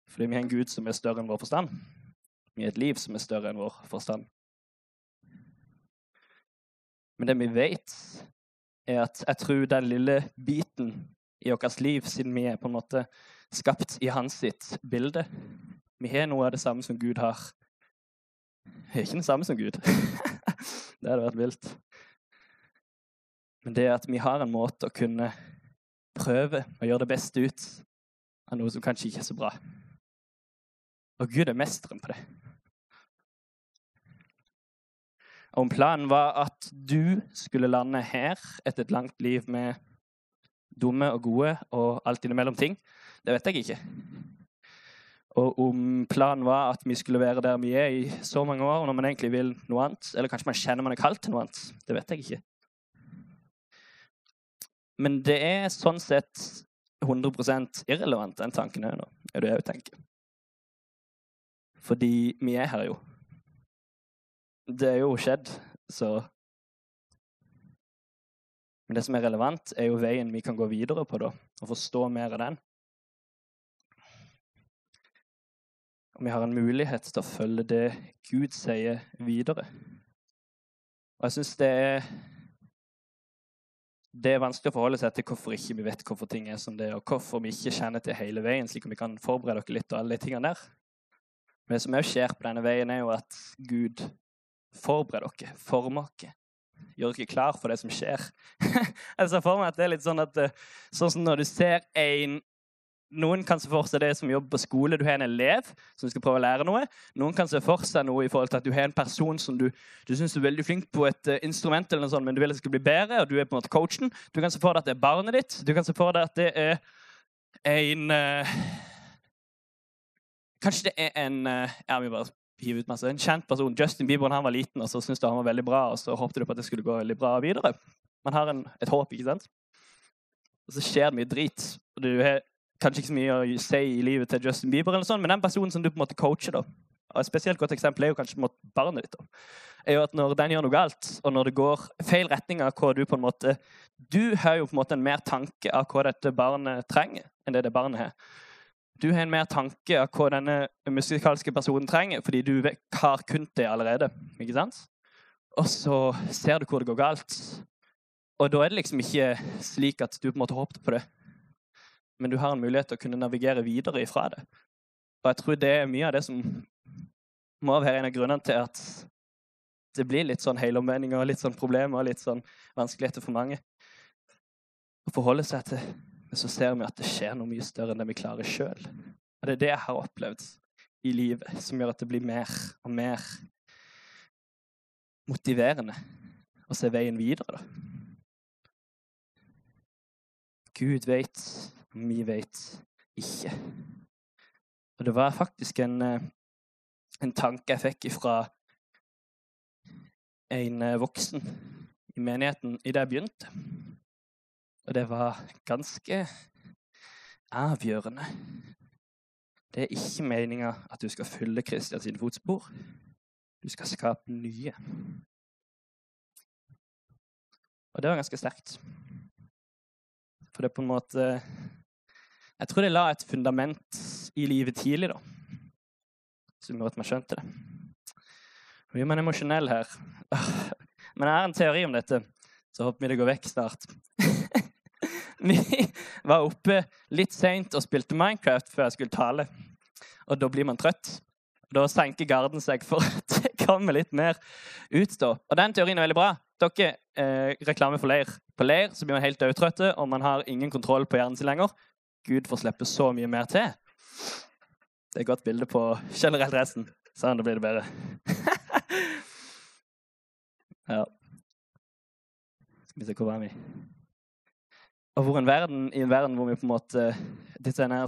Fordi vi har en Gud som er større enn vår forstand. Vi har et liv som er større enn vår forstand. Men det vi vet, er at jeg tror den lille biten i vårt liv, siden vi er på en måte skapt i hans sitt bilde Vi har noe av det samme som Gud har. Vi er ikke det samme som Gud. det hadde vært vilt. Men det at vi har en måte å kunne prøve å gjøre det beste ut av noe som kanskje ikke er så bra. Og Gud er mesteren på det. Om planen var at du skulle lande her etter et langt liv med dumme og gode og alt innimellom ting, det vet jeg ikke. Og om planen var at vi skulle være der vi er i så mange år, når man egentlig vil noe annet, eller kanskje man kjenner man er kalt til noe annet, det vet jeg ikke. Men det er sånn sett 100% irrelevant, den tanken òg nå, er det jeg tenker. Fordi vi er her jo. Det er jo skjedd, så Men det som er relevant, er jo veien vi kan gå videre på, da, og forstå mer av den. Og vi har en mulighet til å følge det Gud sier, videre. Og jeg syns det er det er vanskelig å forholde seg til hvorfor ikke vi vet hvorfor ting er som det er, og hvorfor vi ikke kjenner til hele veien, slik at vi kan forberede dere litt og alle de tingene der. Men det som òg skjer på denne veien, er jo at Gud forbereder dere, former dere, gjør dere klar for det som skjer. Jeg ser for meg at det er litt sånn at sånn som når du ser en noen kan se for seg det som jobber på skole. Du har en elev som skal prøve å lære noe. Noen kan se for seg noe i forhold til at du har en person som du, du syns er veldig flink på et uh, instrument, eller noe sånt, men du vil at det skal bli bedre, og du er på en måte coachen. Du kan se for deg at det er barnet ditt. Du kan se for deg at det er en uh, Kanskje det er en uh, ja, vi bare hiver ut masse, en kjent person. Justin Bieber han var liten, og så syntes du han var veldig bra, og så håpte du på at det skulle gå veldig bra videre. Man har en, et håp, ikke sant? Og så skjer det mye drit. og du har kanskje ikke så mye å si i livet til Justin Bieber, eller sånn, men den personen som du på en måte coacher, da, og Et spesielt godt eksempel er jo kanskje mot barnet ditt. da, er jo at Når den gjør noe galt, og når det går feil retning av hva du på en måte Du har jo på en måte en mer tanke av hva dette barnet trenger, enn det det barnet har. Du har en mer tanke av hva denne musikalske personen trenger, fordi du har kunnet det allerede. ikke sant? Og så ser du hvor det går galt. Og da er det liksom ikke slik at du på en måte håpet på det men du har en mulighet til å kunne navigere videre ifra det. Og jeg tror det er mye av det som må være en av grunnene til at det blir litt sånn helomvendinger litt sånn problemer og litt sånn vanskeligheter for mange. Å forholde seg til Men så ser vi at det skjer noe mye større enn det vi klarer sjøl. Og det er det jeg har opplevd i livet, som gjør at det blir mer og mer motiverende å se veien videre. da. Gud vet vi vet ikke. Og det var faktisk en, eh, en tanke jeg fikk fra en eh, voksen i menigheten idet jeg begynte. Og det var ganske avgjørende. Det er ikke meninga at du skal følge Kristian sine fotspor. Du skal skape nye. Og det var ganske sterkt. For det er på en måte jeg tror det la et fundament i livet tidlig, da. Som gjorde at man skjønte det. Nå blir man emosjonell her. Men jeg har en teori om dette, så håper vi det går vekk snart. vi var oppe litt seint og spilte Minecraft før jeg skulle tale. Og da blir man trøtt. Da senker garden seg for at det kommer litt mer utstå. Og den teorien er veldig bra. Dere, eh, reklame for leir. På leir så blir man helt dødtrøtte, og man har ingen kontroll på hjernen sin lenger. Gud får slippe så mye mer til. Det er et godt bilde på generelt resten. Sånn, da blir det bedre. ja. Skal vi se, hvor var vi? Og hvor en verden, I en verden hvor vi på en måte Dette er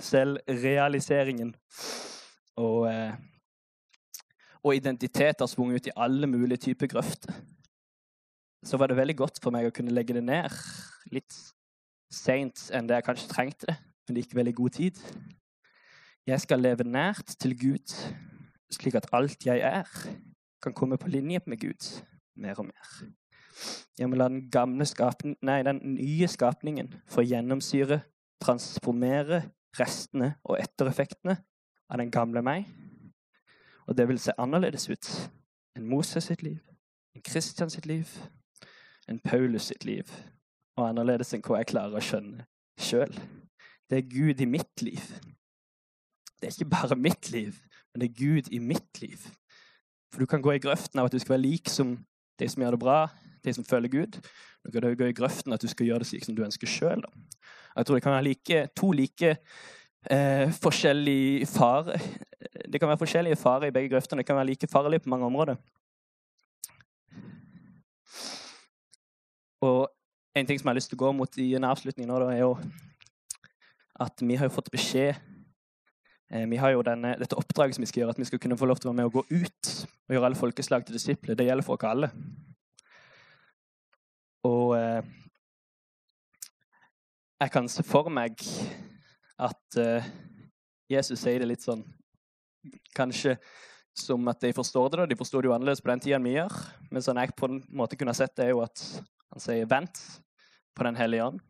selvrealiseringen og, eh, og identitet har svunget ut i alle mulige typer grøfter så var det veldig godt for meg å kunne legge det ned litt seint enn det jeg kanskje trengte det, men likevel i god tid. Jeg skal leve nært til Gud, slik at alt jeg er, kan komme på linje med Gud mer og mer. Jeg må la den, gamle skapning, nei, den nye skapningen få gjennomsyre, transformere restene og ettereffektene av den gamle meg. Og det vil se annerledes ut enn Moses sitt liv, enn Kristian sitt liv, enn Paulus sitt liv, og annerledes enn hva jeg klarer å skjønne sjøl. Det er Gud i mitt liv. Det er ikke bare mitt liv, men det er Gud i mitt liv. For du kan gå i grøften av at du skal være lik som de som gjør det bra, de som følger Gud. Du kan gøy i grøften at du skal gjøre det slik som du ønsker sjøl. Jeg tror det kan være like, to like eh, forskjellige farer. Det kan være forskjellige farer i begge grøftene. Det kan være like farlig på mange områder. Og en ting som jeg har lyst til å gå mot i en avslutning nå, da, er jo at vi har jo fått beskjed eh, Vi har jo denne, dette oppdraget som vi skal gjøre, at vi skal kunne få lov til å være med og gå ut og gjøre alle folkeslag til disipler. Det gjelder for oss alle. Og eh, jeg kan se for meg at eh, Jesus sier det litt sånn Kanskje som at de forstår det. da. De forstår det jo annerledes på den tida enn vi gjør. Men sånn jeg på en måte kunne sett det, er jo at han sier 'vent på Den hellige ånd',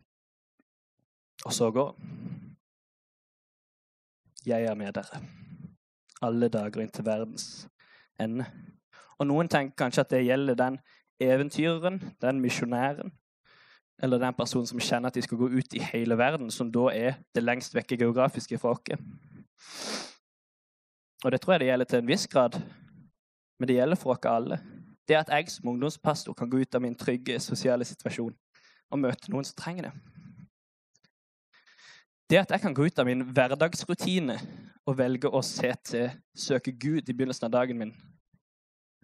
og så går Jeg er med dere alle dager inntil verdens ende. Og noen tenker kanskje at det gjelder den eventyreren, den misjonæren, eller den personen som kjenner at de skal gå ut i hele verden, som da er det lengst vekke geografiske fra oss. Og det tror jeg det gjelder til en viss grad, men det gjelder for oss alle. Det at jeg som ungdomspastor kan gå ut av min trygge sosiale situasjon og møte noen som trenger det. Det at jeg kan gå ut av min hverdagsrutine og velge å se til, søke Gud i begynnelsen av dagen min,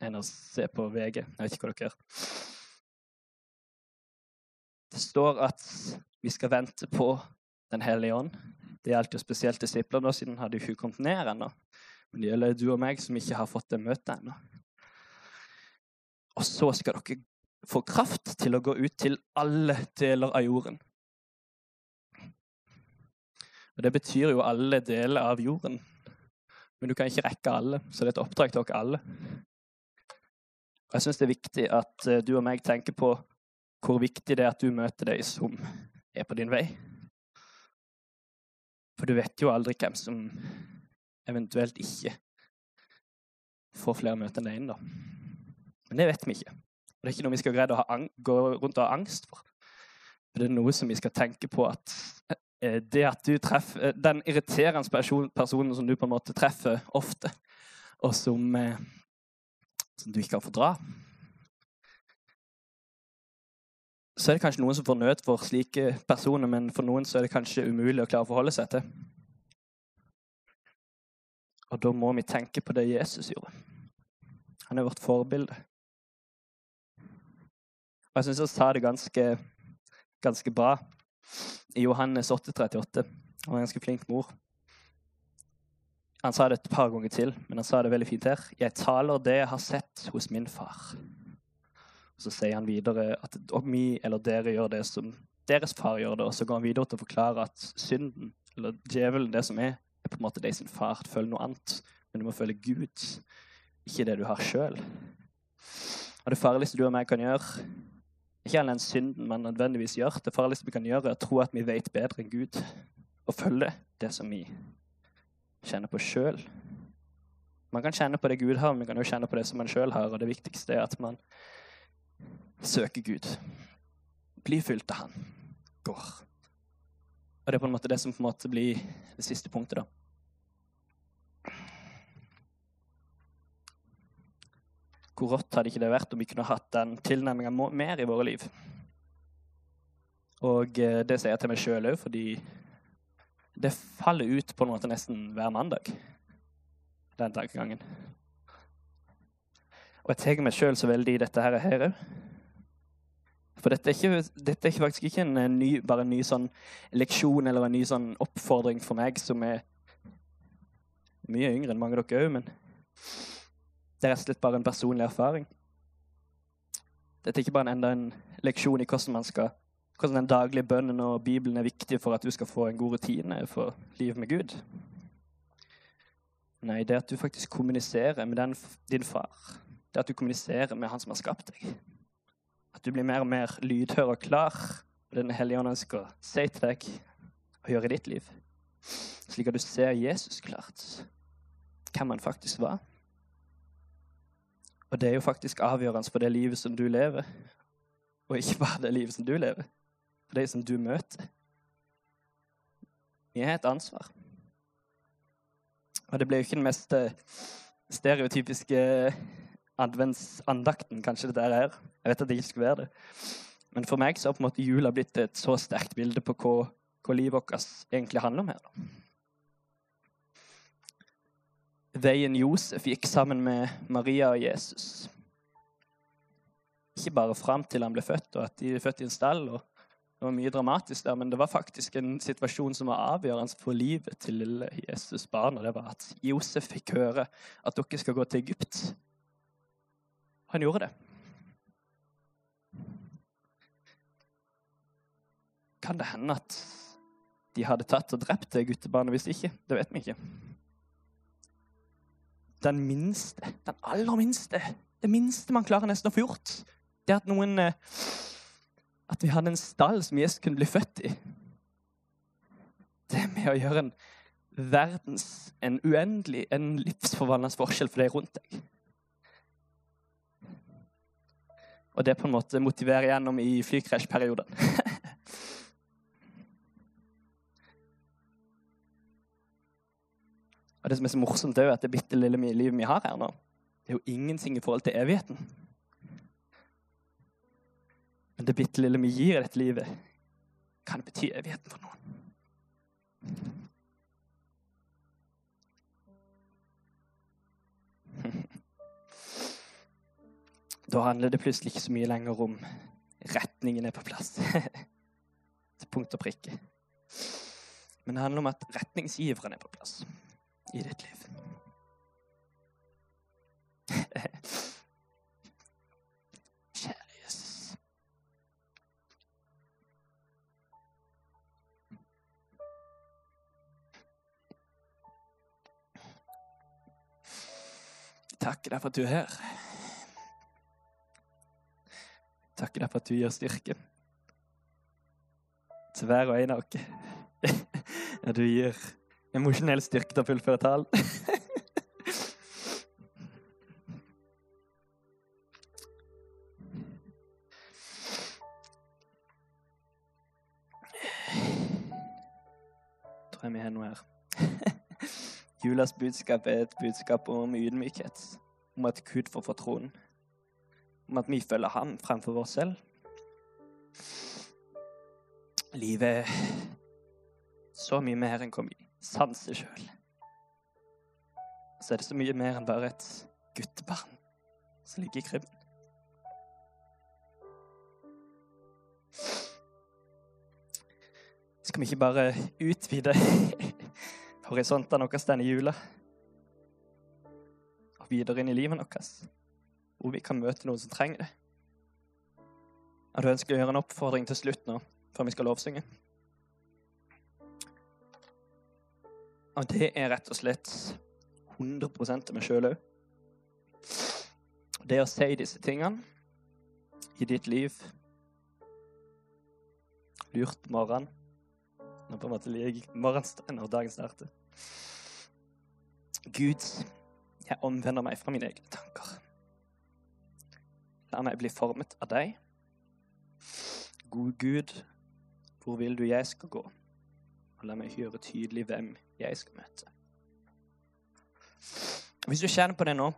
enn å se på VG. Jeg vet ikke hva dere gjør. Det står at vi skal vente på Den hellige ånd. Det gjaldt jo spesielt disipler, nå, siden hadde jo ikke kommet ned ennå. Men det gjelder du og meg som ikke har fått det møtet ennå. Og så skal dere få kraft til å gå ut til alle deler av jorden. Og Det betyr jo alle deler av jorden. Men du kan ikke rekke alle, så det er et oppdrag til dere alle. Og Jeg syns det er viktig at eh, du og meg tenker på hvor viktig det er at du møter de som er på din vei. For du vet jo aldri hvem som eventuelt ikke får flere møter enn deg inn, da. Men det vet vi ikke. Og det er ikke noe vi skal greie å gå rundt og ha angst for. Det er noe som vi skal tenke på at eh, det at du treffer eh, Den irriterende personen som du på en måte treffer ofte, og som, som du ikke kan fordra Så er det kanskje noen som får nød for slike personer, men for noen så er det kanskje umulig å klare å forholde seg til. Og da må vi tenke på det Jesus gjorde. Han er vårt forbilde. Og jeg syns han sa det ganske, ganske bra i Johannes 8,38. Han var en ganske flink mor. Han sa det et par ganger til, men han sa det veldig fint her. Jeg taler det jeg har sett hos min far. Og Så sier han videre at vi eller dere gjør det som deres far gjør det. Og så går han videre til å forklare at synden, eller djevelen, det som er, er på en måte det sin far. Følg noe annet, men du må følge Gud, ikke det du har sjøl. Og det farligste du og meg kan gjøre, ikke all den synden man nødvendigvis gjør, det farligste vi kan gjøre, er å tro at vi vet bedre enn Gud, og følge det som vi kjenner på sjøl. Man kan kjenne på det Gud har, men man kan jo kjenne på det som man sjøl har, og det viktigste er at man søker Gud. Blir fylt av Han. Går. Og det er på en måte det som på en måte blir det siste punktet, da. Hvor rått hadde ikke det vært om vi kunne hatt den tilnærminga mer i våre liv? Og eh, det sier jeg til meg sjøl òg, fordi det faller ut på en måte nesten hver mandag. Den tankegangen. Og jeg tar meg sjøl så veldig i dette her òg. For dette er, ikke, dette er faktisk ikke en ny, bare en ny sånn leksjon eller en ny sånn oppfordring for meg som er mye yngre enn mange av dere òg, men det er rett og slett bare en personlig erfaring. Dette er ikke bare enda en leksjon i hvordan man skal hvordan den daglige bønnen og Bibelen er viktig for at du skal få en god rutine for livet med Gud. Nei, det at du faktisk kommuniserer med den, din far. Det at du kommuniserer med han som har skapt deg. At du blir mer og mer lydhør og klar. Og Den hellige ånd ønsker å si til deg og gjøre i ditt liv. Slik at du ser Jesus klart. Hvem han faktisk var. Og det er jo faktisk avgjørende for det livet som du lever. Og ikke bare det livet som du lever. For de som du møter. Vi har et ansvar. Og det ble jo ikke den mest eh, stereotypiske adventsandakten, kanskje det der er. Jeg vet at det ikke skulle være det. Men for meg så har på en måte jula blitt et så sterkt bilde på hva, hva livet vårt egentlig handler om her. Veien Josef gikk sammen med Maria og Jesus. Ikke bare fram til han ble født, og at de ble født i en stall. og Det var mye dramatisk der, men det var faktisk en situasjon som var avgjørende for livet til lille Jesus barn. Og det var at Josef fikk høre at dere skal gå til Egypt. Han gjorde det. Kan det hende at de hadde tatt og drept det guttebarnet hvis ikke? Det vet vi ikke. Den minste, den aller minste, det minste man klarer nesten å få gjort, det er at noen eh, At vi hadde en stall som Jesus kunne bli født i. Det med å gjøre en verdens, en uendelig, en livsforvandlende forskjell for deg rundt deg. Og det på en måte motiverer gjennom i flykrasjperioden. og det som er så morsomt, er jo at det bitte lille livet vi har her nå, det er jo ingenting i forhold til evigheten. Men det bitte lille vi gir dette livet, kan bety evigheten for noen. Da handler det plutselig ikke så mye lenger om retningen er på plass. Til punkt og prikke. Men det handler om at retningsgiveren er på plass i ditt liv. Takker deg for at du er her. Takker deg for at du gir styrke til hver og en av oss. Ja, du gir emosjonell styrke til å fullføre talen. tror jeg vi har noe her. Julas budskap er et budskap om ydmykhet. Om at Gud får få troen. Om at vi følger ham fremfor oss selv. Livet er så mye mer enn hva vi sanser sjøl. Så er det så mye mer enn bare et guttebarn som ligger i krybben. Skal vi ikke bare utvide horisontene våre denne jula? Og videre inn i livet vårt, hvor vi kan møte noen som trenger det? Jeg ønsker å gjøre en oppfordring til slutt nå, før vi skal lovsynge. Og det er rett og slett 100 til meg sjøl òg. Det å si disse tingene i ditt liv lurt på morgenen når på en måte ligger morgenstunden når dagen starter. Gud, jeg omvender meg fra mine egne tanker. La meg bli formet av deg. God Gud, hvor vil du jeg skal gå? Og la meg høre tydelig hvem jeg skal møte. Hvis du kjenner på det nå,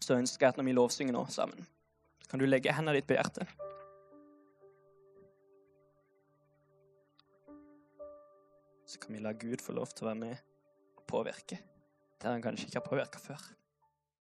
så ønsker jeg at når vi lovsynger nå sammen, kan du legge hendene ditt på hjertet. Så kan vi la Gud få lov til å være med og påvirke der han kanskje ikke har påvirka før.